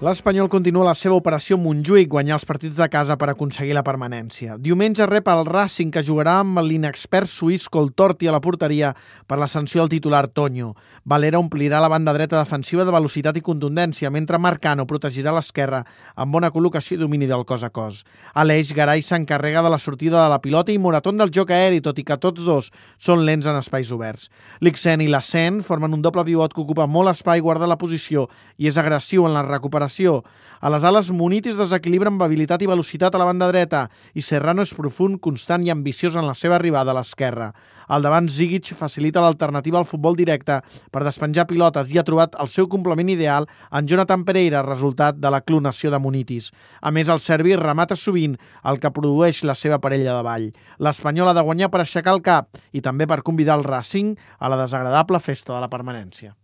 L'Espanyol continua la seva operació Montjuïc, guanyar els partits de casa per aconseguir la permanència. Diumenge rep el Racing, que jugarà amb l'inexpert suís Coltorti a la porteria per la sanció al titular Toño. Valera omplirà la banda dreta defensiva de velocitat i contundència, mentre Marcano protegirà l'esquerra amb bona col·locació i domini del cos a cos. Aleix Garay s'encarrega de la sortida de la pilota i Moratón del joc aeri, tot i que tots dos són lents en espais oberts. L'Ixen i l'Assen formen un doble pivot que ocupa molt espai, guarda la posició i és agressiu en la recuperació recuperació. A les ales, Munitis desequilibra amb habilitat i velocitat a la banda dreta i Serrano és profund, constant i ambiciós en la seva arribada a l'esquerra. Al davant, Zigic facilita l'alternativa al futbol directe per despenjar pilotes i ha trobat el seu complement ideal en Jonathan Pereira, resultat de la clonació de Munitis. A més, el serbi remata sovint el que produeix la seva parella de ball. L'Espanyol ha de guanyar per aixecar el cap i també per convidar el Racing a la desagradable festa de la permanència.